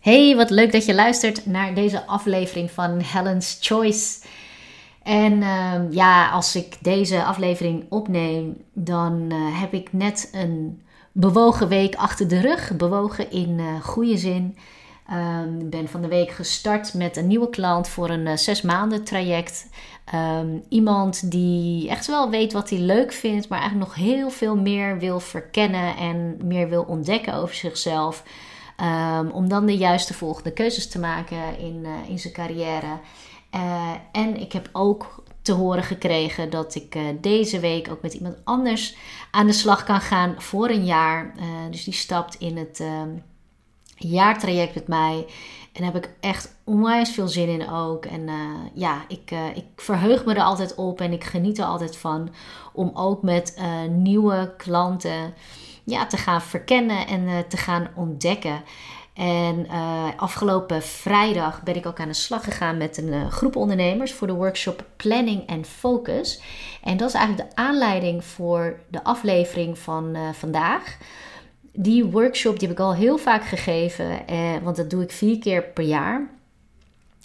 Hey, wat leuk dat je luistert naar deze aflevering van Helen's Choice. En ehm, ja, als ik deze aflevering opneem, dan eh, heb ik net een bewogen week achter de rug. Bewogen in uh, goede zin. Ehm, ik ben van de week gestart met een nieuwe klant voor een uh, zes maanden traject. Ehm, iemand die echt wel weet wat hij leuk vindt, maar eigenlijk nog heel veel meer wil verkennen en meer wil ontdekken over zichzelf. Um, om dan de juiste volgende keuzes te maken in, uh, in zijn carrière. Uh, en ik heb ook te horen gekregen dat ik uh, deze week ook met iemand anders aan de slag kan gaan voor een jaar. dus die stapt in het jaartraject met mij. En daar heb ik echt onwijs veel zin in ook. En ja, ik, ik verheug me er altijd op en ik geniet er altijd van om ook met nieuwe klanten ja, te gaan verkennen en uh, te gaan ontdekken. En uh, afgelopen vrijdag ben ik ook aan de slag gegaan met een uh, groep ondernemers voor de workshop Planning en Focus. En dat is eigenlijk de aanleiding voor de aflevering van vandaag. Die workshop die heb ik al heel vaak gegeven, want dat doe ik vier keer per jaar.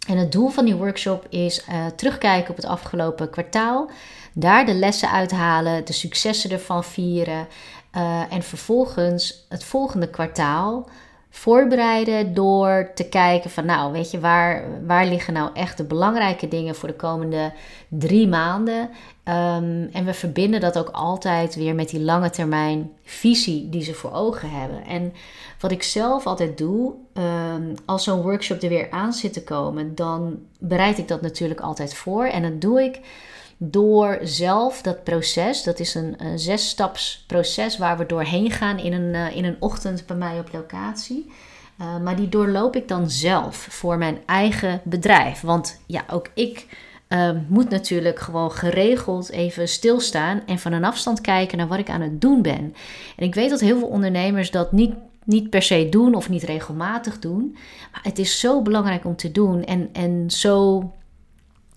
En het doel van die workshop is terugkijken op het afgelopen kwartaal. Daar de lessen uithalen, de successen ervan vieren. Uh, en vervolgens het volgende kwartaal voorbereiden door te kijken van nou weet je waar, waar liggen nou echt de belangrijke dingen voor de komende drie maanden. Um, en we verbinden dat ook altijd weer met die lange termijn visie die ze voor ogen hebben. En wat ik zelf altijd doe, um, als zo'n workshop er weer aan zit te komen, dan bereid ik dat natuurlijk altijd voor. En dat doe ik door zelf dat proces, dat is een, een zesstaps proces waar we doorheen gaan in een, uh, in een ochtend bij mij op locatie. Uh, maar die doorloop ik dan zelf voor mijn eigen bedrijf. Want ja, ook ik uh, moet natuurlijk gewoon geregeld even stilstaan en van een afstand kijken naar wat ik aan het doen ben. En ik weet dat heel veel ondernemers dat niet niet per se doen of niet regelmatig doen. Maar het is zo belangrijk om te doen en, en zo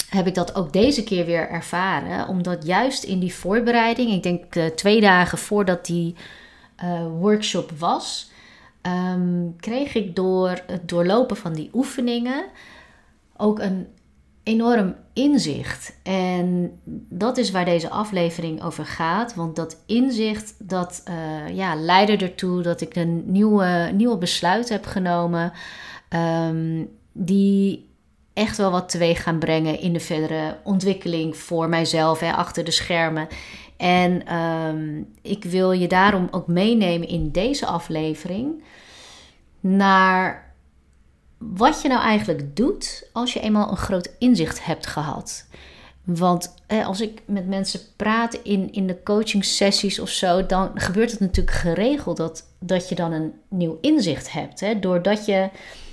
heb ik dat ook deze keer weer ervaren. Omdat juist in die voorbereiding, ik denk uh, twee dagen voordat die uh, workshop was, um, kreeg ik door het doorlopen van die oefeningen ook een enorm inzicht. En dat is waar deze aflevering over gaat. Want dat inzicht dat uh, ja, leidde ertoe dat ik een nieuwe, nieuwe besluit heb genomen. Um, die echt wel wat teweeg gaan brengen in de verdere ontwikkeling voor mijzelf hè, achter de schermen. En um, ik wil je daarom ook meenemen in deze aflevering naar wat je nou eigenlijk doet als je eenmaal een groot inzicht hebt gehad. Want als ik met mensen praat in, in de coaching sessies of zo, dan gebeurt het natuurlijk geregeld dat, dat je dan een nieuw inzicht hebt. Hè, doordat je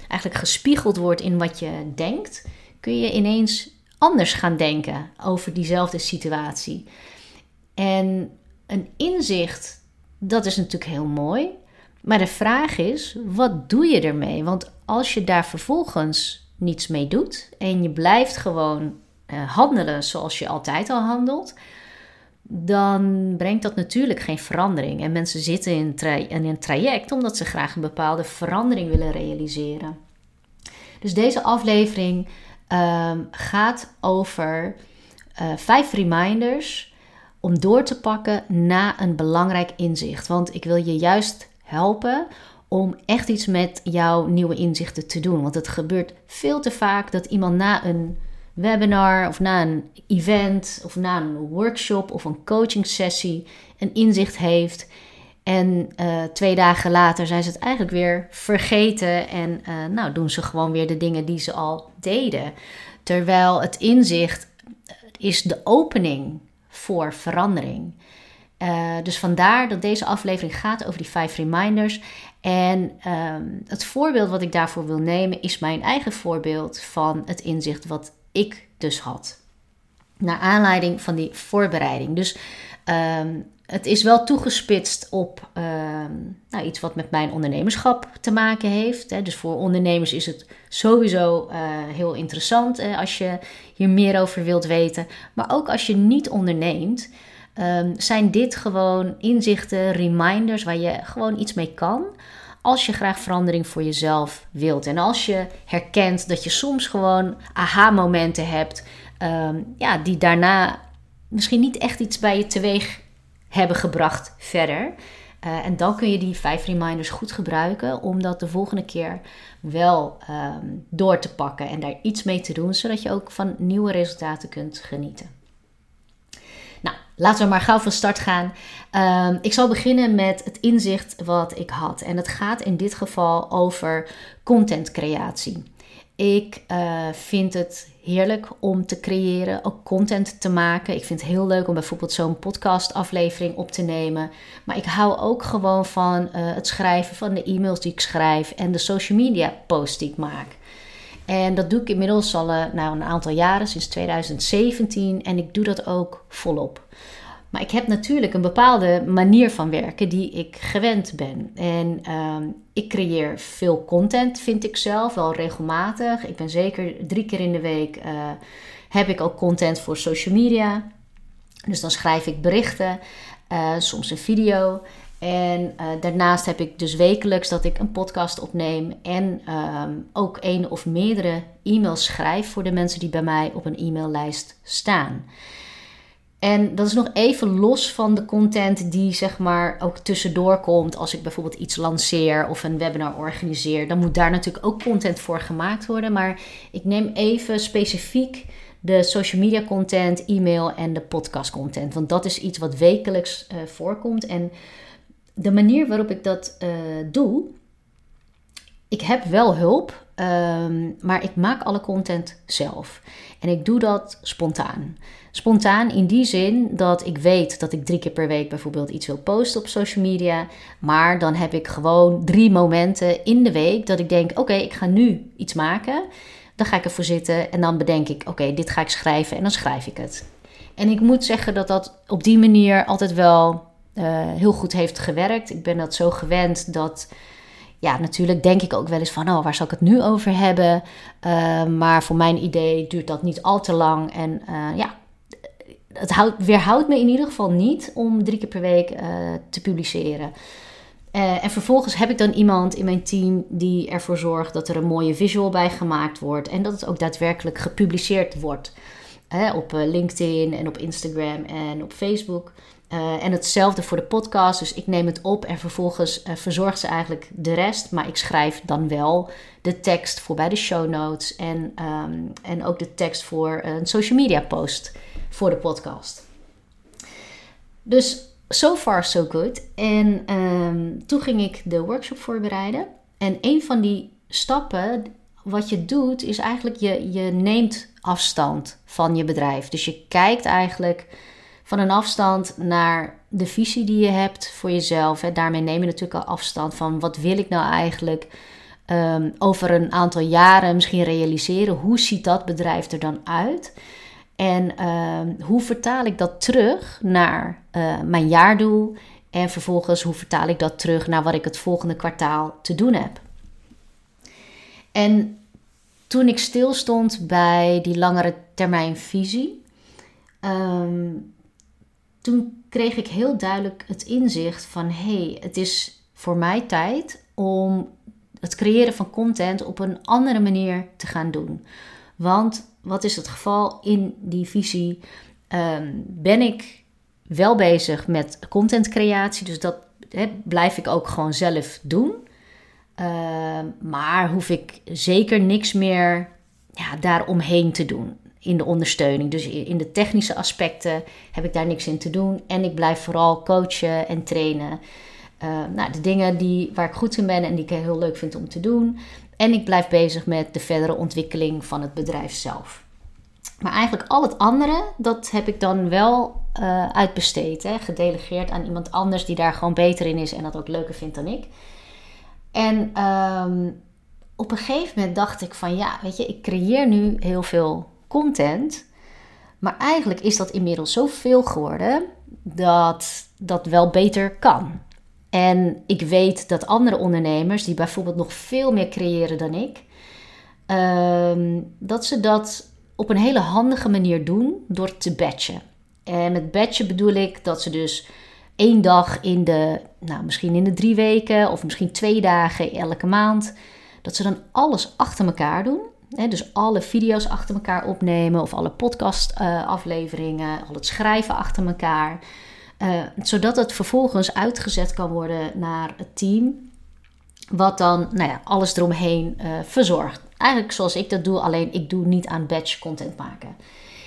eigenlijk gespiegeld wordt in wat je denkt, kun je ineens anders gaan denken over diezelfde situatie. En een inzicht, dat is natuurlijk heel mooi. Maar de vraag is, wat doe je ermee? Want als je daar vervolgens niets mee doet en je blijft gewoon uh, handelen zoals je altijd al handelt, dan brengt dat natuurlijk geen verandering. En mensen zitten in, een traject omdat ze graag een bepaalde verandering willen realiseren. Dus deze aflevering um, gaat over uh, vijf reminders om door te pakken na een belangrijk inzicht. Want ik wil je juist helpen om echt iets met jouw nieuwe inzichten te doen. Want het gebeurt veel te vaak dat iemand na een webinar of na een event of na een workshop of een coaching sessie een inzicht heeft. En uh, twee dagen later zijn ze het eigenlijk weer vergeten en uh, nou doen ze gewoon weer de dingen die ze al deden. Terwijl het inzicht is de opening voor verandering. Uh, dus vandaar dat deze aflevering gaat over die vijf reminders. En um, het voorbeeld wat ik daarvoor wil nemen is mijn eigen voorbeeld van het inzicht wat ik dus had. Naar aanleiding van die voorbereiding. Dus um, het is wel toegespitst op uh, nou, iets wat met mijn ondernemerschap te maken heeft. Hè. Dus voor ondernemers is het sowieso uh, heel interessant als je hier meer over wilt weten. Maar ook als je niet onderneemt, um, zijn dit gewoon inzichten, reminders waar je gewoon iets mee kan als je graag verandering voor jezelf wilt. En als je herkent dat je soms gewoon aha-momenten hebt, ehm, ja, die daarna misschien niet echt iets bij je teweeg hebben gebracht verder. Uh, en dan kun je die vijf reminders goed gebruiken om dat de volgende keer wel ehm, door te pakken en daar iets mee te doen, zodat je ook van nieuwe resultaten kunt genieten. Laten we maar gauw van start gaan. Ehm, ik zal beginnen met het inzicht wat ik had. En het gaat in dit geval over contentcreatie. Ik uh, vind het heerlijk om te creëren, ook content te maken. Ik vind het heel leuk om bijvoorbeeld zo'n podcastaflevering op te nemen. Maar ik hou ook gewoon van uh, het schrijven van de e-mails die ik schrijf en de social media posts die ik maak. En dat doe ik inmiddels al uh, nou, een aantal jaren, sinds 2017. En ik doe dat ook volop. Maar ik heb natuurlijk een bepaalde manier van werken die ik gewend ben. En uh, ik creëer veel content, vind ik zelf, wel regelmatig. Ik ben zeker drie keer in de week uh, heb ik ook content voor social media. Dus dan schrijf ik berichten, uh, soms een video. En uh, daarnaast heb ik dus wekelijks dat ik een podcast opneem en ehm, ook één of meerdere e-mails schrijf voor de mensen die bij mij op een e-maillijst staan. En dat is nog even los van de content die zeg maar ook tussendoor komt als ik bijvoorbeeld iets lanceer of een webinar organiseer. Dan moet daar natuurlijk ook content voor gemaakt worden. Maar ik neem even specifiek de social media content, e-mail en de podcast content. Want dat is iets wat wekelijks uh, voorkomt. En de manier waarop ik dat uh, doe, ik heb wel hulp, um, maar ik maak alle content zelf. En ik doe dat spontaan. Spontaan in die zin dat ik weet dat ik drie keer per week bijvoorbeeld iets wil posten op social media. Maar dan heb ik gewoon drie momenten in de week dat ik denk: oké, ik ga nu iets maken. Dan ga ik ervoor zitten en dan bedenk ik: oké, dit ga ik schrijven en dan schrijf ik het. En ik moet zeggen dat dat op die manier altijd wel uh, heel goed heeft gewerkt. Ik ben dat zo gewend dat ja, natuurlijk denk ik ook wel eens van, oh, waar zal ik het nu over hebben? Uh, maar voor mijn idee duurt dat niet al te lang. En uh, ja, het houdt, weerhoudt me in ieder geval niet om drie keer per week uh, te publiceren. en vervolgens heb ik dan iemand in mijn team die ervoor zorgt dat er een mooie visual bij gemaakt wordt. En dat het ook daadwerkelijk gepubliceerd wordt. op LinkedIn en op Instagram en op Facebook. Uh, en hetzelfde voor de podcast. Dus ik neem het op en vervolgens uh, verzorgt ze eigenlijk de rest. Maar ik schrijf dan wel de tekst voor bij de show notes. En, um, en ook de tekst voor een social media post voor de podcast. Dus so far so good. En um, toen ging ik de workshop voorbereiden. En een van die stappen wat je doet is eigenlijk je, je neemt afstand van je bedrijf. Dus je kijkt eigenlijk van een afstand naar de visie die je hebt voor jezelf. Hè. Daarmee neem je natuurlijk al afstand van wat wil ik nou eigenlijk um, over een aantal jaren misschien realiseren. Hoe ziet dat bedrijf er dan uit? En um, hoe vertaal ik dat terug naar uh, mijn jaardoel? En vervolgens hoe vertaal ik dat terug naar wat ik het volgende kwartaal te doen heb? En toen ik stilstond bij die langere termijn visie, um, toen kreeg ik heel duidelijk het inzicht van hey, het is voor mij tijd om het creëren van content op een andere manier te gaan doen. Want wat is het geval in die visie? Um, ben ik wel bezig met contentcreatie, dus dat blijf ik ook gewoon zelf doen. Uh, maar hoef ik zeker niks meer ja, daaromheen te doen in de ondersteuning. Dus in de technische aspecten heb ik daar niks in te doen. En ik blijf vooral coachen en trainen. Uh, nou, de dingen die, waar ik goed in ben en die ik heel leuk vind om te doen. En ik blijf bezig met de verdere ontwikkeling van het bedrijf zelf. Maar eigenlijk al het andere, dat heb ik dan wel uh, uitbesteed. Hè? Gedelegeerd aan iemand anders die daar gewoon beter in is en dat ook leuker vindt dan ik. En um, op een gegeven moment dacht ik van ja, weet je, ik creëer nu heel veel content. Maar eigenlijk is dat inmiddels zoveel geworden dat dat wel beter kan. En ik weet dat andere ondernemers, die bijvoorbeeld nog veel meer creëren dan ik, uh, dat ze dat op een hele handige manier doen door te batchen. En met batchen bedoel ik dat ze dus één dag in de, nou misschien in de drie weken of misschien twee dagen elke maand. Dat ze dan alles achter elkaar doen. Dus alle video's achter elkaar opnemen of alle podcast-afleveringen, al het schrijven achter elkaar. Uh, zodat het vervolgens uitgezet kan worden naar het team, wat dan nou ja, alles eromheen uh, verzorgt. Eigenlijk zoals ik dat doe, alleen ik doe niet aan batch content maken.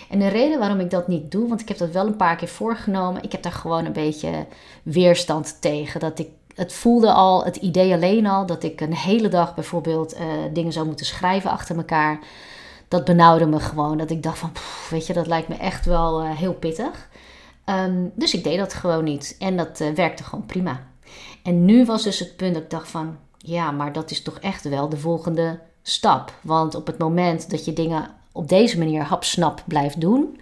En de reden waarom ik dat niet doe, want ik heb dat wel een paar keer voorgenomen, ik heb daar gewoon een beetje weerstand tegen. Dat ik, het voelde al, het idee alleen al, dat ik een hele dag bijvoorbeeld uh, dingen zou moeten schrijven achter elkaar. Dat benauwde me gewoon. Dat ik dacht van, weet je, dat lijkt me echt wel uh, heel pittig. Um, dus ik deed dat gewoon niet. En dat uh, werkte gewoon prima. En nu was dus het punt dat ik dacht van, ja, maar dat is toch echt wel de volgende stap. Want op het moment dat je dingen op deze manier hapsnap blijft doen,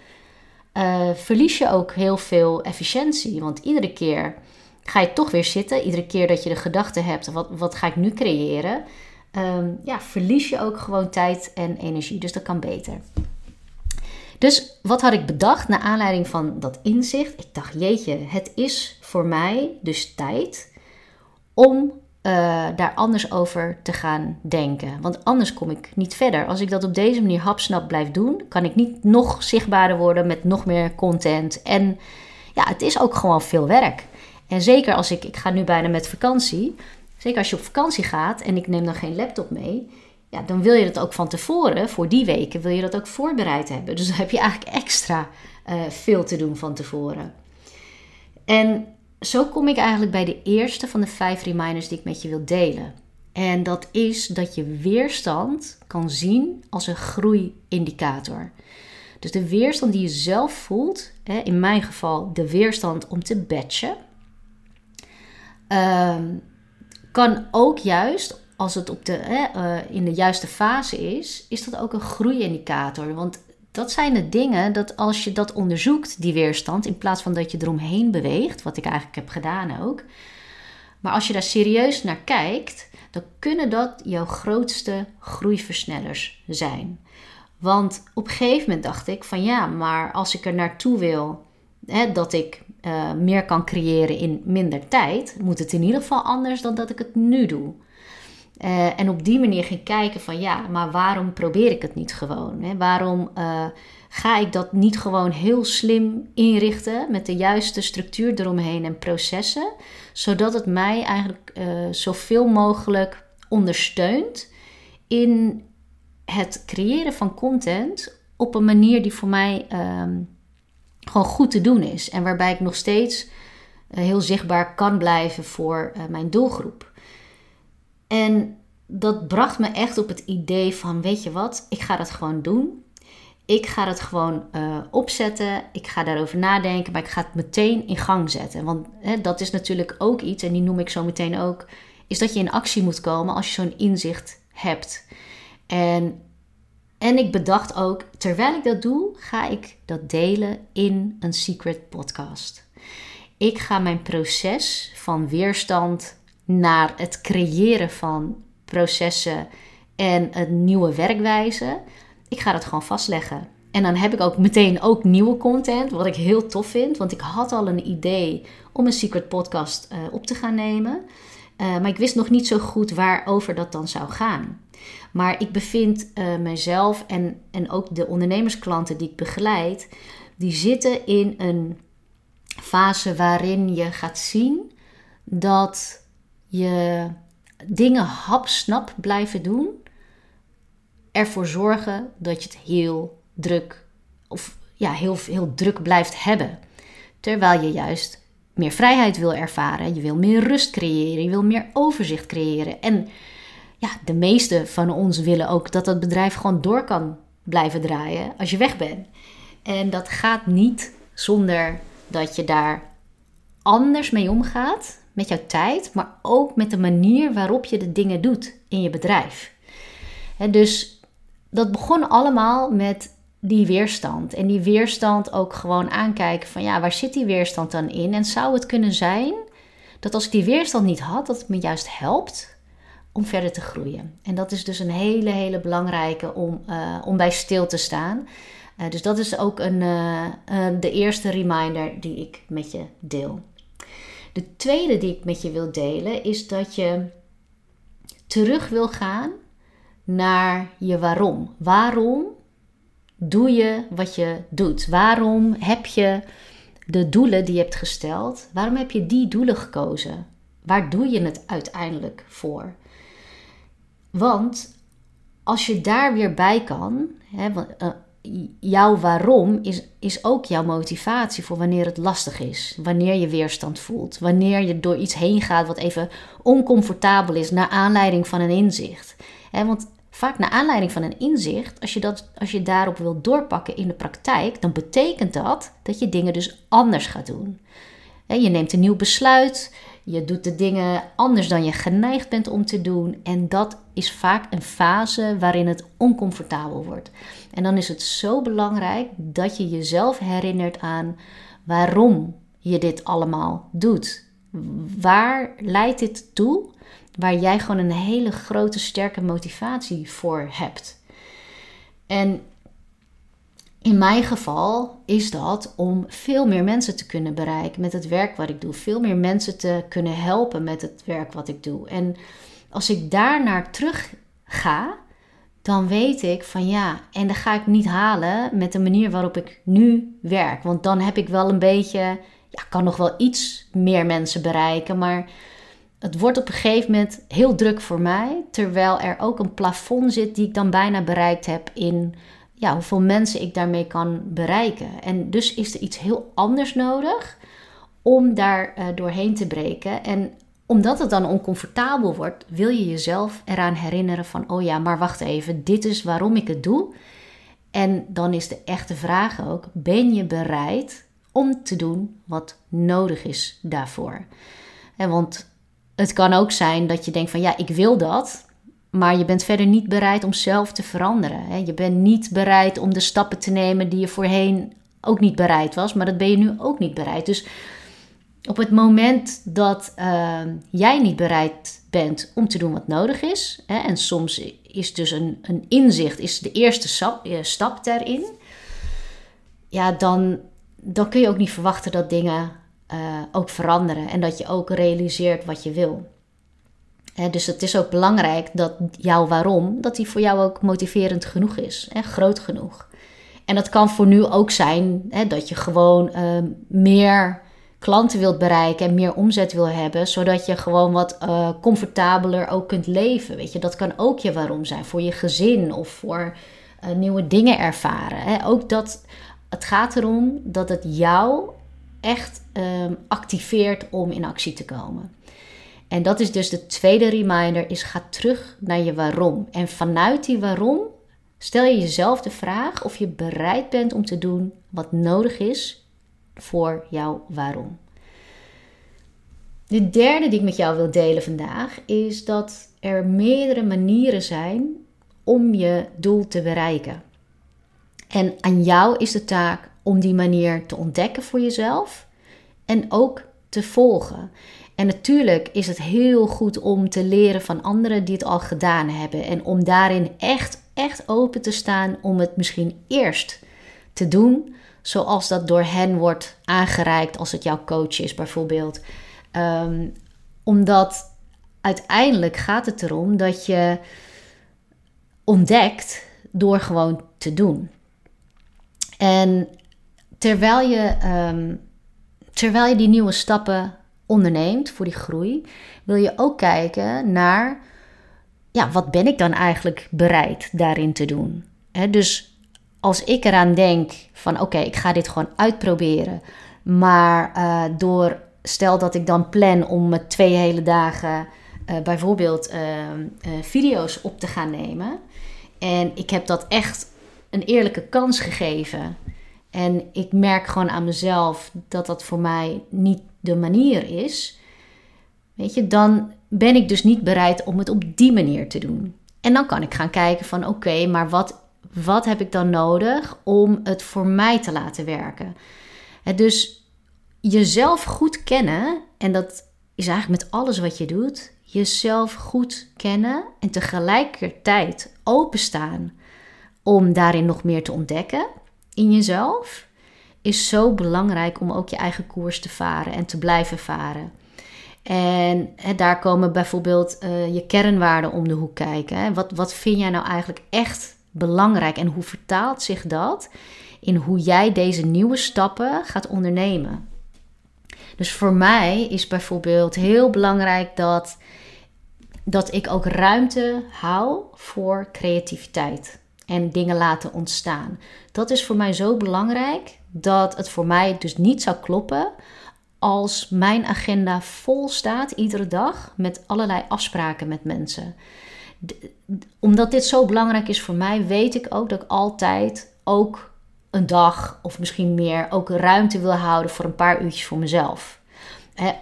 verlies je ook heel veel efficiëntie. Want iedere keer ga je toch weer zitten. Iedere keer dat je de gedachte hebt, wat, wat ga ik nu creëren? Um, ja, verlies je ook gewoon tijd en energie. Dus dat kan beter. Dus wat had ik bedacht naar aanleiding van dat inzicht? Ik dacht, jeetje, het is voor mij dus tijd om uh, daar anders over te gaan denken. Want anders kom ik niet verder. Als ik dat op deze manier hapsnap blijf doen, kan ik niet nog zichtbaarder worden met nog meer content. En ja, het is ook gewoon veel werk. En zeker als ik, ik ga nu bijna met vakantie. Zeker als je op vakantie gaat en ik neem dan geen laptop mee. Ja, dan wil je dat ook van tevoren, voor die weken, wil je dat ook voorbereid hebben. Dus dan heb je eigenlijk extra uh, veel te doen van tevoren. En zo kom ik eigenlijk bij de eerste van de vijf reminders die ik met je wil delen. En dat is dat je weerstand kan zien als een groeiindicator. Dus de weerstand die je zelf voelt, in mijn geval de weerstand om te batchen, ehm, kan ook juist als het op de, eh, in de juiste fase is, is dat ook een groeiindicator. Want dat zijn de dingen dat als je dat onderzoekt, die weerstand, in plaats van dat je eromheen beweegt, wat ik eigenlijk heb gedaan ook. Maar als je daar serieus naar kijkt, dan kunnen dat jouw grootste groeiversnellers zijn. Want op een gegeven moment dacht ik van ja, maar als ik er naartoe wil hè, dat ik uh, meer kan creëren in minder tijd, moet het in ieder geval anders dan dat ik het nu doe. Uh, en op die manier ging kijken van ja, maar waarom probeer ik het niet gewoon? Hè? Waarom uh, ga ik dat niet gewoon heel slim inrichten met de juiste structuur eromheen en processen, zodat het mij eigenlijk zoveel mogelijk ondersteunt in het creëren van content op een manier die voor mij um, gewoon goed te doen is en waarbij ik nog steeds heel zichtbaar kan blijven voor mijn doelgroep. En dat bracht me echt op het idee van, weet je wat, ik ga dat gewoon doen. Ik ga het gewoon uh, opzetten. Ik ga daarover nadenken, maar ik ga het meteen in gang zetten. Want hè, dat is natuurlijk ook iets, en die noem ik zo meteen ook, is dat je in actie moet komen als je zo'n inzicht hebt. En, en ik bedacht ook, terwijl ik dat doe, ga ik dat delen in een secret podcast. Ik ga mijn proces van weerstand naar het creëren van processen en een nieuwe werkwijze. Ik ga dat gewoon vastleggen. En dan heb ik ook meteen ook nieuwe content, wat ik heel tof vind. Want ik had al een idee om een secret podcast uh, op te gaan nemen. Uh, maar ik wist nog niet zo goed waarover dat dan zou gaan. Maar ik bevind uh, mezelf en, en ook de ondernemersklanten die ik begeleid, die zitten in een fase waarin je gaat zien dat je dingen hapsnap blijven doen, ervoor zorgen dat je het heel druk of ja, heel, heel druk blijft hebben. Terwijl je juist meer vrijheid wil ervaren, je wil meer rust creëren, je wil meer overzicht creëren. En ja, de meeste van ons willen ook dat het bedrijf gewoon door kan blijven draaien als je weg bent. En dat gaat niet zonder dat je daar anders mee omgaat met jouw tijd, maar ook met de manier waarop je de dingen doet in je bedrijf. dus dat begon allemaal met die weerstand. En die weerstand ook gewoon aankijken van ja, waar zit die weerstand dan in? En zou het kunnen zijn dat als ik die weerstand niet had, dat het me juist helpt om verder te groeien. En dat is dus een hele, hele belangrijke om, uh, om bij stil te staan. Uh, dus dat is ook een, uh, de eerste reminder die ik met je deel. De tweede die ik met je wil delen is dat je terug wil gaan naar je waarom. Waarom doe je wat je doet? Waarom heb je de doelen die je hebt gesteld, waarom heb je die doelen gekozen? Waar doe je het uiteindelijk voor? Want als je daar weer bij kan, hè, uh, jouw waarom is, is ook jouw motivatie voor wanneer het lastig is, wanneer je weerstand voelt, wanneer je door iets heen gaat wat even oncomfortabel is, naar aanleiding van een inzicht. Hè, want vaak naar aanleiding van een inzicht, als je, dat, als je daarop wilt doorpakken in de praktijk, dan betekent dat dat je dingen dus anders gaat doen. Je neemt een nieuw besluit, je doet de dingen anders dan je geneigd bent om te doen. En dat is vaak een fase waarin het oncomfortabel wordt. En dan is het zo belangrijk dat je jezelf herinnert aan waarom je dit allemaal doet. Waar leidt dit toe? Waar jij gewoon een hele grote, sterke motivatie voor hebt. En in mijn geval is dat om veel meer mensen te kunnen bereiken met het werk wat ik doe. Veel meer mensen te kunnen helpen met het werk wat ik doe. En als ik daar naar terug ga, dan weet ik van ja, en dat ga ik niet halen met de manier waarop ik nu werk. Want dan heb ik wel een beetje, ja, kan nog wel iets meer mensen bereiken, maar het wordt op een gegeven moment heel druk voor mij, terwijl er ook een plafond zit die ik dan bijna bereikt heb in ja, hoeveel mensen ik daarmee kan bereiken. En dus is er iets heel anders nodig om daar uh, doorheen te breken. En omdat het dan oncomfortabel wordt, wil je jezelf eraan herinneren van, oh ja, maar wacht even, dit is waarom ik het doe. En dan is de echte vraag ook, ben je bereid om te doen wat nodig is daarvoor? En want het kan ook zijn dat je denkt van, ja, ik wil dat, maar je bent verder niet bereid om zelf te veranderen. Je bent niet bereid om de stappen te nemen die je voorheen ook niet bereid was, maar dat ben je nu ook niet bereid. Dus op het moment dat ehm, jij niet bereid bent om te doen wat nodig is, hè, en soms is dus een, een inzicht is de eerste stap, eh, stap daarin, ja, dan, dan kun je ook niet verwachten dat dingen uh, ook veranderen en dat je ook realiseert wat je wil dus het is ook belangrijk dat jouw waarom, dat die voor jou ook motiverend genoeg is, hè, groot genoeg. En dat kan voor nu ook zijn dat je gewoon uh, meer klanten wilt bereiken en meer omzet wil hebben, zodat je gewoon wat uh, comfortabeler ook kunt leven. Weet je, dat kan ook je waarom zijn voor je gezin of voor uh, nieuwe dingen ervaren. Ook dat het gaat erom dat het jou echt ehm, activeert om in actie te komen. En dat is dus de tweede reminder, is ga terug naar je waarom. En vanuit die waarom stel je jezelf de vraag of je bereid bent om te doen wat nodig is voor jouw waarom. De derde die ik met jou wil delen vandaag is dat er meerdere manieren zijn om je doel te bereiken. En aan jou is de taak om die manier te ontdekken voor jezelf en ook te volgen. En natuurlijk is het heel goed om te leren van anderen die het al gedaan hebben. En om daarin echt, echt open te staan om het misschien eerst te doen. Zoals dat door hen wordt aangereikt als het jouw coach is bijvoorbeeld. Um, omdat uiteindelijk gaat het erom dat je ontdekt door gewoon te doen. En terwijl je, um, terwijl je die nieuwe stappen onderneemt voor die groei, wil je ook kijken naar, ja, wat ben ik dan eigenlijk bereid daarin te doen? dus als ik eraan denk van, oké, ik ga dit gewoon uitproberen, maar uh, door, stel dat ik dan plan om met twee hele dagen uh, bijvoorbeeld uh, video's op te gaan nemen, en ik heb dat echt een eerlijke kans gegeven. En ik merk gewoon aan mezelf dat dat voor mij niet de manier is, weet je, dan ben ik dus niet bereid om het op die manier te doen. En dan kan ik gaan kijken van oké, maar wat, wat heb ik dan nodig om het voor mij te laten werken? dus jezelf goed kennen, en dat is eigenlijk met alles wat je doet, jezelf goed kennen en tegelijkertijd openstaan om daarin nog meer te ontdekken in jezelf is zo belangrijk om ook je eigen koers te varen en te blijven varen. En daar komen bijvoorbeeld uh, je kernwaarden om de hoek kijken. Hè. Wat, wat vind jij nou eigenlijk echt belangrijk en hoe vertaalt zich dat in hoe jij deze nieuwe stappen gaat ondernemen? Dus voor mij is bijvoorbeeld heel belangrijk dat, dat ik ook ruimte hou voor creativiteit en dingen laten ontstaan. Dat is voor mij zo belangrijk dat het voor mij dus niet zou kloppen als mijn agenda vol staat iedere dag met allerlei afspraken met mensen. omdat dit zo belangrijk is voor mij, weet ik ook dat ik altijd ook een dag of misschien meer ook ruimte wil houden voor een paar uurtjes voor mezelf.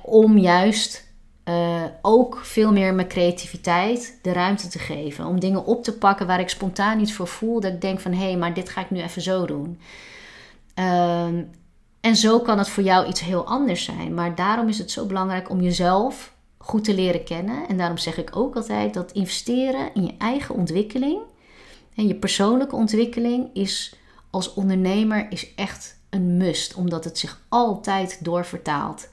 om juist uh, ook veel meer mijn creativiteit de ruimte te geven. Om dingen op te pakken waar ik spontaan iets voor voel. Dat ik denk van hé, hey, maar dit ga ik nu even zo doen. Uh, en zo kan het voor jou iets heel anders zijn. Maar daarom is het zo belangrijk om jezelf goed te leren kennen. En daarom zeg ik ook altijd dat investeren in je eigen ontwikkeling en je persoonlijke ontwikkeling is als ondernemer is echt een must, omdat het zich altijd doorvertaalt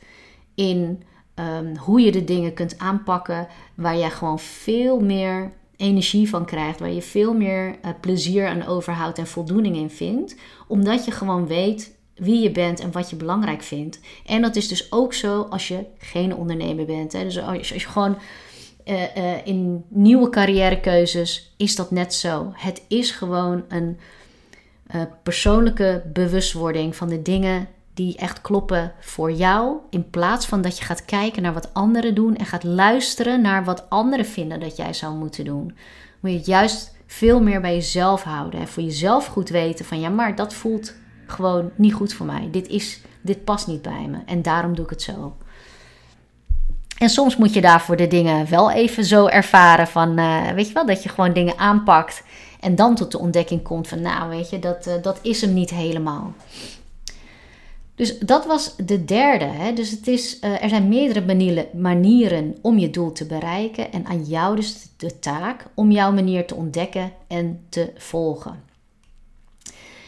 in um, hoe je de dingen kunt aanpakken waar je gewoon veel meer energie van krijgt, waar je veel meer uh, plezier aan overhoudt en voldoening in vindt, omdat je gewoon weet wie je bent en wat je belangrijk vindt. En dat is dus ook zo als je geen ondernemer bent. Hè? Dus als je, gewoon uh, uh, in nieuwe carrièrekeuzes is dat net zo. Het is gewoon een persoonlijke bewustwording van de dingen die echt kloppen voor jou. In plaats van dat je gaat kijken naar wat anderen doen en gaat luisteren naar wat anderen vinden dat jij zou moeten doen. Moet je het juist veel meer bij jezelf houden. En voor jezelf goed weten van ja, maar dat voelt gewoon niet goed voor mij. Dit, is, dit past niet bij me en daarom doe ik het zo. En soms moet je daarvoor de dingen wel even zo ervaren van, uh, weet je wel, dat je gewoon dingen aanpakt en dan tot de ontdekking komt van, nou weet je, dat, uh, dat is hem niet helemaal. Dus dat was de derde. Hè? Dus het is, uh, er zijn meerdere manieren om je doel te bereiken en aan jou dus de taak om jouw manier te ontdekken en te volgen.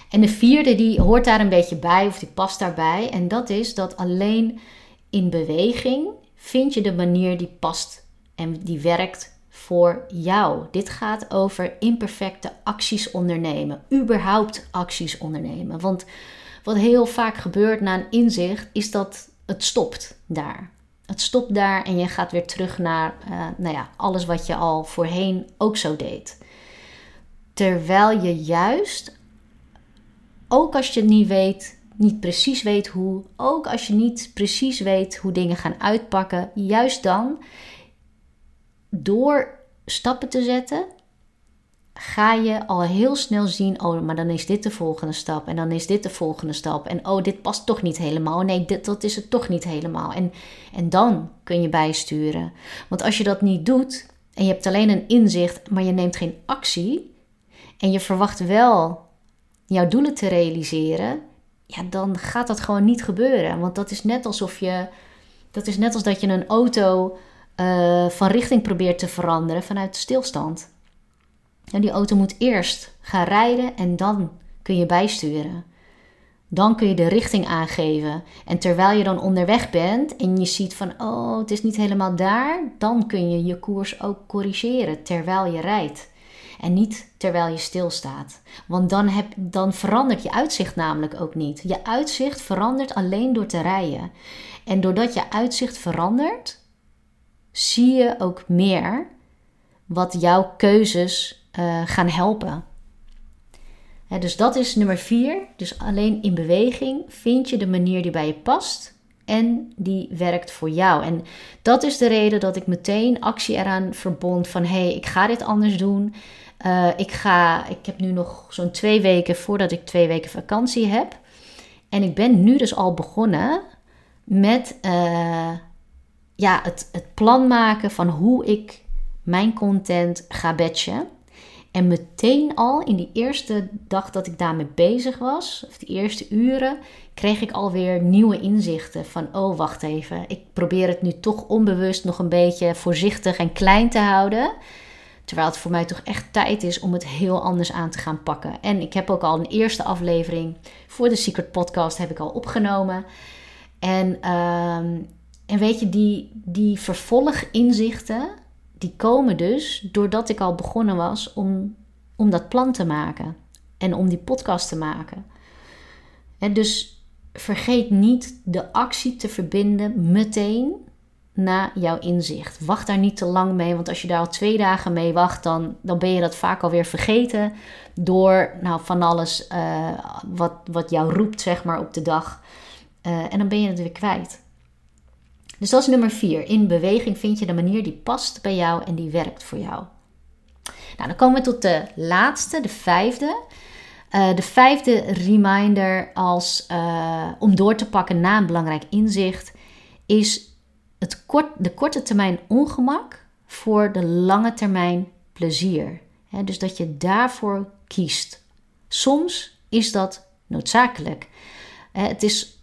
En de vierde die hoort daar een beetje bij of die past daarbij. En dat is dat alleen in beweging vind je de manier die past en die werkt voor jou. Dit gaat over imperfecte acties ondernemen. Überhaupt acties ondernemen. Want wat heel vaak gebeurt na een inzicht is dat het stopt daar. Het stopt daar en je gaat weer terug naar uh, nou ja, alles wat je al voorheen ook zo deed. Terwijl je juist ook als je niet weet, niet precies weet hoe, ook als je niet precies weet hoe dingen gaan uitpakken, juist dan, door stappen te zetten, ga je al heel snel zien: oh, maar dan is dit de volgende stap. En dan is dit de volgende stap. En oh, dit past toch niet helemaal. Nee, dat is het toch niet helemaal. En, en dan kun je bijsturen. Want als je dat niet doet en je hebt alleen een inzicht, maar je neemt geen actie. En je verwacht wel jouw doelen te realiseren, ja, dan gaat dat gewoon niet gebeuren. Want dat is net alsof je. Dat is net als dat je een auto uh, van richting probeert te veranderen vanuit stilstand. En die auto moet eerst gaan rijden en dan kun je bijsturen. Dan kun je de richting aangeven. En terwijl je dan onderweg bent en je ziet van, oh, het is niet helemaal daar, dan kun je je koers ook corrigeren terwijl je rijdt. En niet terwijl je stilstaat. Want dan, heb, dan verandert je uitzicht namelijk ook niet. Je uitzicht verandert alleen door te rijden. En doordat je uitzicht verandert, zie je ook meer wat jouw keuzes uh, gaan helpen. dus dat is nummer vier. Dus alleen in beweging vind je de manier die bij je past en die werkt voor jou. En dat is de reden dat ik meteen actie eraan verbond van hé, hey, ik ga dit anders doen. Uh, ik, ga, ik heb nu nog zo'n twee weken voordat ik twee weken vakantie heb. En ik ben nu dus al begonnen met uh, ja, het, het plan maken van hoe ik mijn content ga batchen. En meteen al in die eerste dag dat ik daarmee bezig was, of die eerste uren, kreeg ik alweer nieuwe inzichten. Van oh, wacht even, ik probeer het nu toch onbewust nog een beetje voorzichtig en klein te houden. Terwijl het voor mij toch echt tijd is om het heel anders aan te gaan pakken. En ik heb ook al een eerste aflevering voor de Secret Podcast heb ik al opgenomen. En ehm, en weet je, die, die vervolginzichten, die komen dus doordat ik al begonnen was om, om dat plan te maken. En om die podcast te maken. En dus vergeet niet de actie te verbinden meteen na jouw inzicht. Wacht daar niet te lang mee, want als je daar al twee dagen mee wacht, dan, dan ben je dat vaak alweer vergeten door nou, van alles uh, wat, wat jou roept, zeg maar, op de dag. Uh, en dan ben je het weer kwijt. Dus dat is nummer vier. In beweging vind je de manier die past bij jou en die werkt voor jou. Nou, dan komen we tot de laatste, de vijfde. Uh, de vijfde reminder als, om door te pakken na een belangrijk inzicht is het kort, de korte termijn ongemak voor de lange termijn plezier. dus dat je daarvoor kiest. Soms is dat noodzakelijk. het is,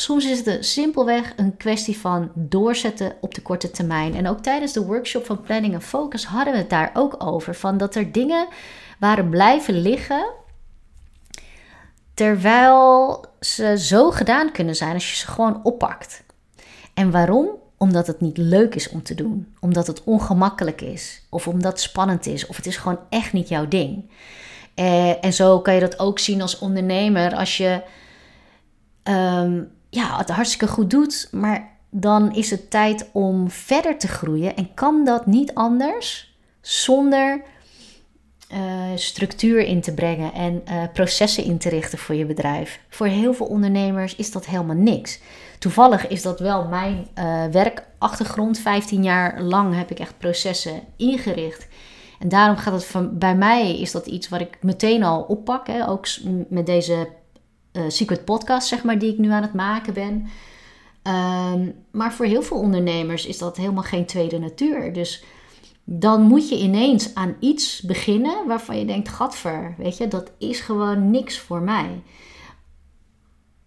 soms is het simpelweg een kwestie van doorzetten op de korte termijn. En ook tijdens de workshop van Planning en Focus hadden we het daar ook over. Van dat er dingen waren blijven liggen. Terwijl ze zo gedaan kunnen zijn als je ze gewoon oppakt. En waarom? Omdat het niet leuk is om te doen, omdat het ongemakkelijk is, of omdat het spannend is, of het is gewoon echt niet jouw ding. Eh, en zo kan je dat ook zien als ondernemer als je um, ja, het hartstikke goed doet, maar dan is het tijd om verder te groeien en kan dat niet anders zonder uh, structuur in te brengen en uh, processen in te richten voor je bedrijf. Voor heel veel ondernemers is dat helemaal niks. Toevallig is dat wel mijn uh, werkachtergrond. 15 jaar lang heb ik echt processen ingericht. En daarom gaat het van, bij mij is dat iets wat ik meteen al oppak. Hè? Ook met deze uh, Secret Podcast, zeg maar, die ik nu aan het maken ben. Um, maar voor heel veel ondernemers is dat helemaal geen tweede natuur. Dus dan moet je ineens aan iets beginnen waarvan je denkt: Gadver, weet je, dat is gewoon niks voor mij.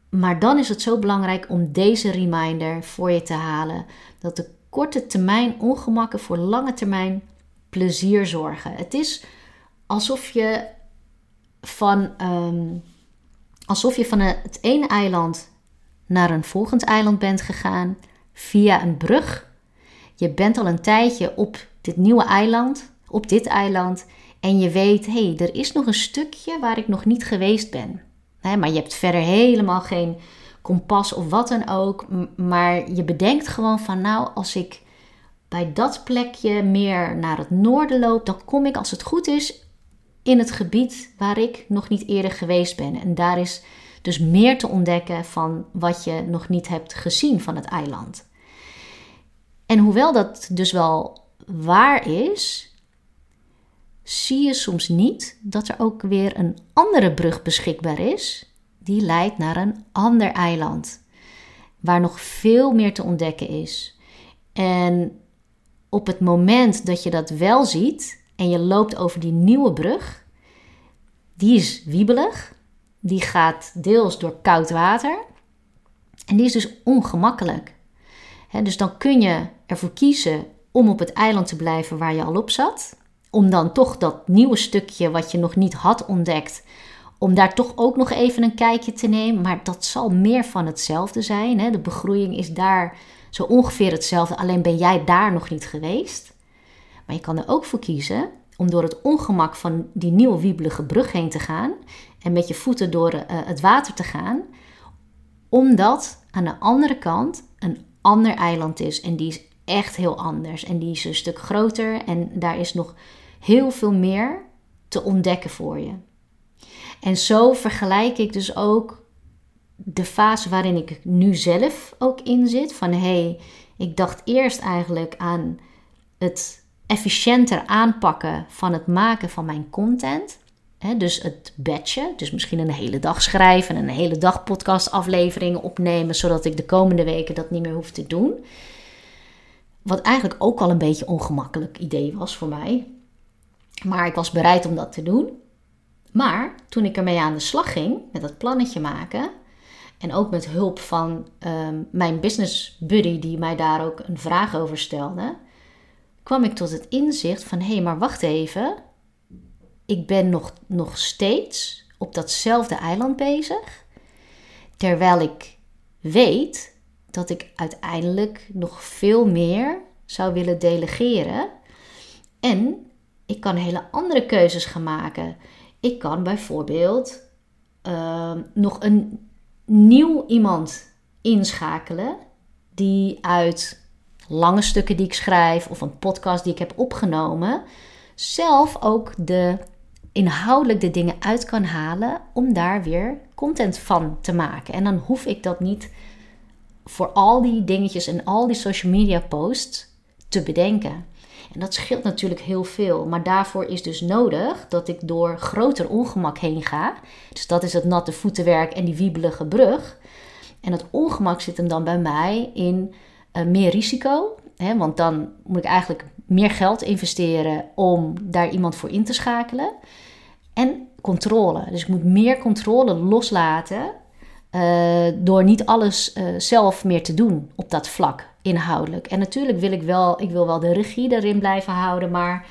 Maar dan is het zo belangrijk om deze reminder voor je te halen. Dat de korte termijn ongemakken voor lange termijn plezier zorgen. Het is alsof je van, um, alsof je van het ene eiland naar een volgend eiland bent gegaan via een brug. Je bent al een tijdje op dit nieuwe eiland, op dit eiland. En je weet, hé, hey, er is nog een stukje waar ik nog niet geweest ben maar je hebt verder helemaal geen kompas of wat dan ook. Maar je bedenkt gewoon van nou, als ik bij dat plekje meer naar het noorden loop, dan kom ik als het goed is in het gebied waar ik nog niet eerder geweest ben. En daar is dus meer te ontdekken van wat je nog niet hebt gezien van het eiland. En hoewel dat dus wel waar is, zie je soms niet dat er ook weer een andere brug beschikbaar is, die leidt naar een ander eiland, waar nog veel meer te ontdekken is. En op het moment dat je dat wel ziet en je loopt over die nieuwe brug, die is wiebelig, die gaat deels door koud water en die is dus ongemakkelijk. dus dan kun je ervoor kiezen om op het eiland te blijven waar je al op zat om dan toch dat nieuwe stukje wat je nog niet had ontdekt, om daar toch ook nog even een kijkje te nemen. Maar dat zal meer van hetzelfde zijn. De begroeiing is daar zo ongeveer hetzelfde, alleen ben jij daar nog niet geweest. Maar je kan er ook voor kiezen om door het ongemak van die nieuwe wiebelige brug heen te gaan en met je voeten door uh, het water te gaan, omdat aan de andere kant een ander eiland is en die is echt heel anders en die is een stuk groter en daar is nog heel veel meer te ontdekken voor je. En zo vergelijk ik dus ook de fase waarin ik nu zelf ook in zit. Van hé, hey, ik dacht eerst eigenlijk aan het efficiënter aanpakken van het maken van mijn content. dus het batchen, dus misschien een hele dag schrijven en een hele dag podcastafleveringen opnemen, zodat ik de komende weken dat niet meer hoef te doen. Wat eigenlijk ook al een beetje een ongemakkelijk idee was voor mij. Maar ik was bereid om dat te doen. Maar toen ik ermee aan de slag ging met dat plannetje maken. En ook met hulp van um, mijn business buddy, die mij daar ook een vraag over stelde. Kwam ik tot het inzicht van: hé, hey, maar wacht even. Ik ben nog, nog steeds op datzelfde eiland bezig. Terwijl ik weet dat ik uiteindelijk nog veel meer zou willen delegeren. En ik kan hele andere keuzes gaan maken. Ik kan bijvoorbeeld ehm, nog een nieuw iemand inschakelen die uit lange stukken die ik schrijf of een podcast die ik heb opgenomen, zelf ook de inhoudelijk de dingen uit kan halen om daar weer content van te maken. En dan hoef ik dat niet voor al die dingetjes en al die social media posts te bedenken. En dat scheelt natuurlijk heel veel. Maar daarvoor is dus nodig dat ik door groter ongemak heen ga. Dus dat is het natte voetenwerk en die wiebelige brug. En het ongemak zit hem dan bij mij in uh, meer risico. Hè, want dan moet ik eigenlijk meer geld investeren om daar iemand voor in te schakelen. En controle. Dus ik moet meer controle loslaten uh, door niet alles uh, zelf meer te doen op dat vlak inhoudelijk. En natuurlijk wil ik wel, ik wil wel de regie erin blijven houden, maar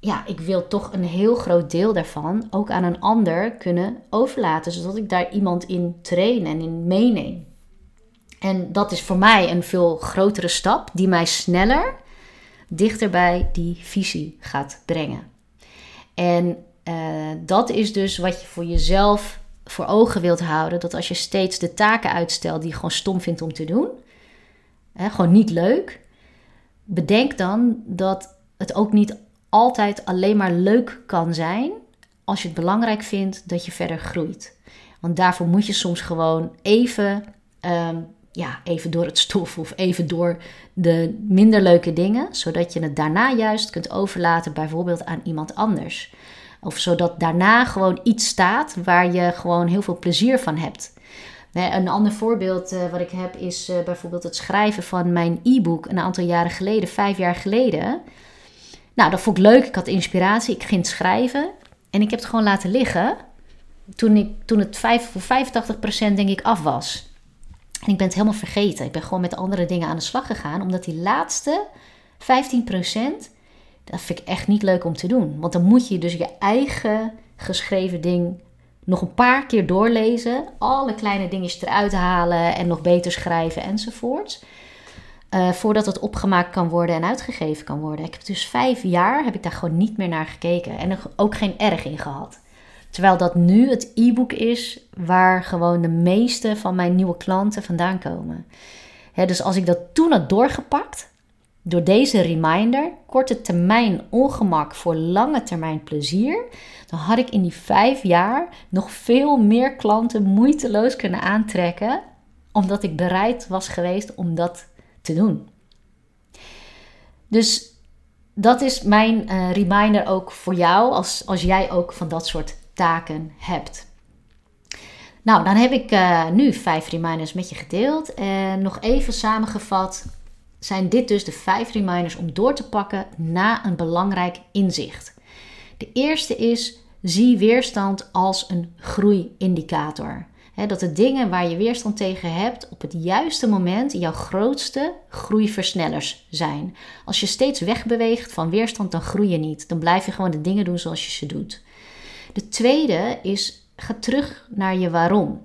ja, ik wil toch een heel groot deel daarvan ook aan een ander kunnen overlaten, zodat ik daar iemand in train en in meeneem. En dat is voor mij een veel grotere stap die mij sneller dichter bij die visie gaat brengen. En uh, dat is dus wat je voor jezelf voor ogen wilt houden. Dat als je steeds de taken uitstelt die je gewoon stom vindt om te doen, hè, gewoon niet leuk, bedenk dan dat het ook niet altijd alleen maar leuk kan zijn als je het belangrijk vindt dat je verder groeit. Want daarvoor moet je soms gewoon even, um, ja, even door het stof of even door de minder leuke dingen, zodat je het daarna juist kunt overlaten, bijvoorbeeld aan iemand anders. Of zodat daarna gewoon iets staat waar je gewoon heel veel plezier van hebt. Een ander voorbeeld uh, wat ik heb is uh, bijvoorbeeld het schrijven van mijn e-book een aantal jaren geleden, vijf jaar geleden. Nou, dat vond ik leuk. Ik had inspiratie. Ik ging het schrijven en ik heb het gewoon laten liggen toen, ik, toen het 5, voor 85% denk ik af was. En ik ben het helemaal vergeten. Ik ben gewoon met andere dingen aan de slag gegaan, omdat die laatste 15% dat vind ik echt niet leuk om te doen. Want dan moet je dus je eigen geschreven ding nog een paar keer doorlezen. Alle kleine dingetjes eruit halen en nog beter schrijven enzovoort. Uh, voordat het opgemaakt kan worden en uitgegeven kan worden. Ik heb dus vijf jaar heb ik daar gewoon niet meer naar gekeken. En er ook geen erg in gehad. Terwijl dat nu het e-book is waar gewoon de meeste van mijn nieuwe klanten vandaan komen. dus als ik dat toen had doorgepakt, door deze reminder, korte termijn ongemak voor lange termijn plezier, dan had ik in die vijf jaar nog veel meer klanten moeiteloos kunnen aantrekken, omdat ik bereid was geweest om dat te doen. Dus dat is mijn uh, reminder ook voor jou, als, als jij ook van dat soort taken hebt. Nou, dan heb ik uh, nu vijf reminders met je gedeeld. En nog even samengevat zijn dit dus de vijf reminders om door te pakken na een belangrijk inzicht. De eerste is: zie weerstand als een groeiindicator. dat de dingen waar je weerstand tegen hebt op het juiste moment jouw grootste groeiversnellers zijn. Als je steeds wegbeweegt van weerstand, dan groei je niet. Dan blijf je gewoon de dingen doen zoals je ze doet. De tweede is: ga terug naar je waarom.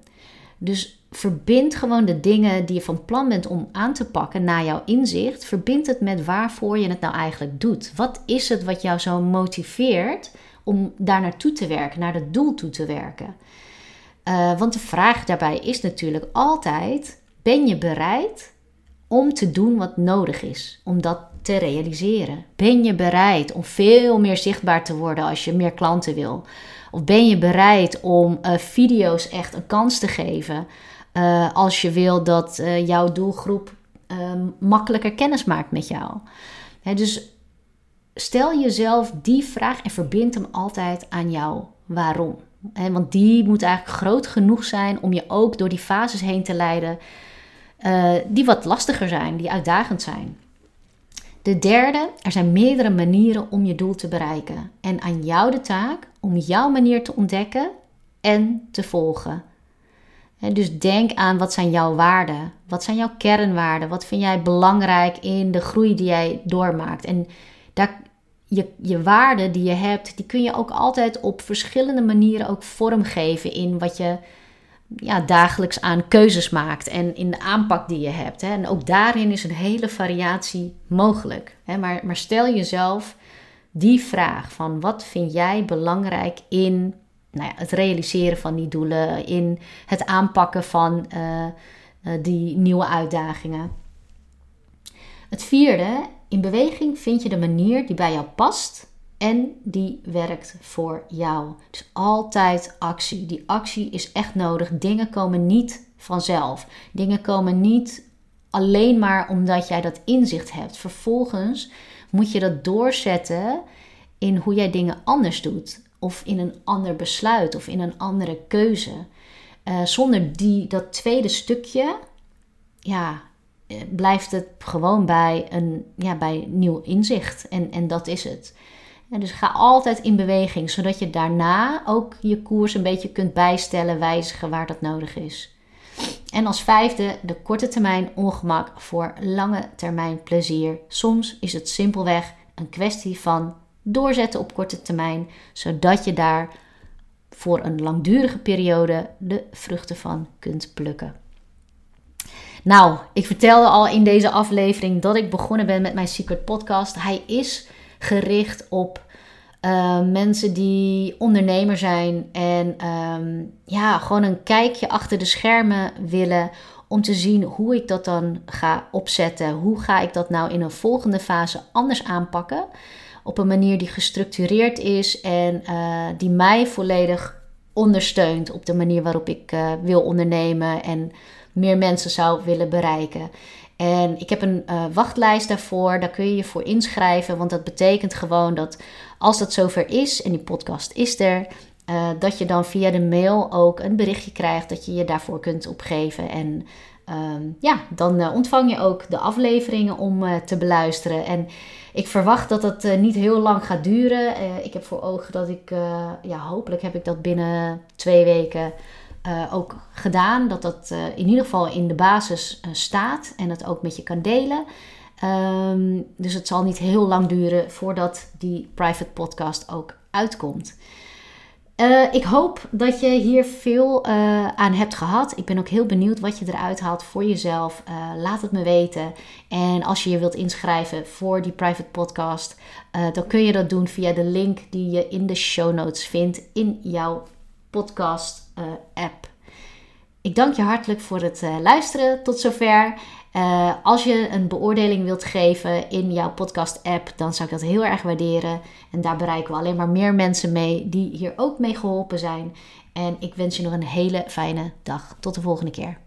Dus verbind gewoon de dingen die je van plan bent om aan te pakken na jouw inzicht. Verbind het met waarvoor je het nou eigenlijk doet. Wat is het wat jou zo motiveert om daar naartoe te werken, naar het doel toe te werken? Uh, want de vraag daarbij is natuurlijk altijd: ben je bereid om te doen wat nodig is om dat te realiseren? Ben je bereid om veel meer zichtbaar te worden als je meer klanten wil? Of ben je bereid om uh, video's echt een kans te geven uh, als je wil dat uh, jouw doelgroep uh, makkelijker kennis maakt met jou. dus stel jezelf die vraag en verbind hem altijd aan jouw waarom. want die moet eigenlijk groot genoeg zijn om je ook door die fases heen te leiden eh, die wat lastiger zijn, die uitdagend zijn. De derde, er zijn meerdere manieren om je doel te bereiken. En aan jou de taak om jouw manier te ontdekken en te volgen. Dus denk aan wat zijn jouw waarden? Wat zijn jouw kernwaarden? Wat vind jij belangrijk in de groei die jij doormaakt? En daar, je, je waarden die je hebt, die kun je ook altijd op verschillende manieren ook vormgeven in wat je, ja, dagelijks aan keuzes maakt en in de aanpak die je hebt. En ook daarin is een hele variatie mogelijk. Maar, maar stel jezelf die vraag van wat vind jij belangrijk in nou ja, het realiseren van die doelen, in het aanpakken van uh, die nieuwe uitdagingen. Het vierde, in beweging vind je de manier die bij jou past en die werkt voor jou. Dus altijd actie. Die actie is echt nodig. Dingen komen niet vanzelf. Dingen komen niet alleen maar omdat jij dat inzicht hebt. Vervolgens moet je dat doorzetten in hoe jij dingen anders doet. Of in een ander besluit of in een andere keuze. Uh, zonder die, dat tweede stukje, ja, eh, blijft het gewoon bij een ja, bij nieuw inzicht. En, en dat is het. En dus ga altijd in beweging, zodat je daarna ook je koers een beetje kunt bijstellen, wijzigen waar dat nodig is. En als vijfde, de korte termijn ongemak voor lange termijn plezier. Soms is het simpelweg een kwestie van doorzetten op korte termijn, zodat je daar voor een langdurige periode de vruchten van kunt plukken. Nou, ik vertelde al in deze aflevering dat ik begonnen ben met mijn Secret Podcast. Hij is gericht op uh, mensen die ondernemer zijn en ehm, ja, gewoon een kijkje achter de schermen willen om te zien hoe ik dat dan ga opzetten. Hoe ga ik dat nou in een volgende fase anders aanpakken? Op een manier die gestructureerd is en uh, die mij volledig ondersteunt op de manier waarop ik uh, wil ondernemen en meer mensen zou willen bereiken. En ik heb een uh, wachtlijst daarvoor. Daar kun je je voor inschrijven. Want dat betekent gewoon dat als dat zover is en die podcast is er, uh, dat je dan via de mail ook een berichtje krijgt dat je je daarvoor kunt opgeven. En um, ja, dan uh, ontvang je ook de afleveringen om te beluisteren. En ik verwacht dat het niet heel lang gaat duren. ik heb voor ogen dat ik, ja, hopelijk heb ik dat binnen twee weken uh, ook gedaan. Dat dat uh, in ieder geval in de basis uh, staat en het ook met je kan delen. Um, dus het zal niet heel lang duren voordat die private podcast ook uitkomt. ik hoop dat je hier veel aan hebt gehad. Ik ben ook heel benieuwd wat je eruit haalt voor jezelf. laat het me weten. En als je je wilt inschrijven voor die private podcast, dan kun je dat doen via de link die je in de show notes vindt in jouw podcast uh, app. Ik dank je hartelijk voor het uh, luisteren tot zover. Uh, als je een beoordeling wilt geven in jouw podcast app, dan zou ik dat heel erg waarderen. En daar bereiken we alleen maar meer mensen mee die hier ook mee geholpen zijn. En ik wens je nog een hele fijne dag. Tot de volgende keer.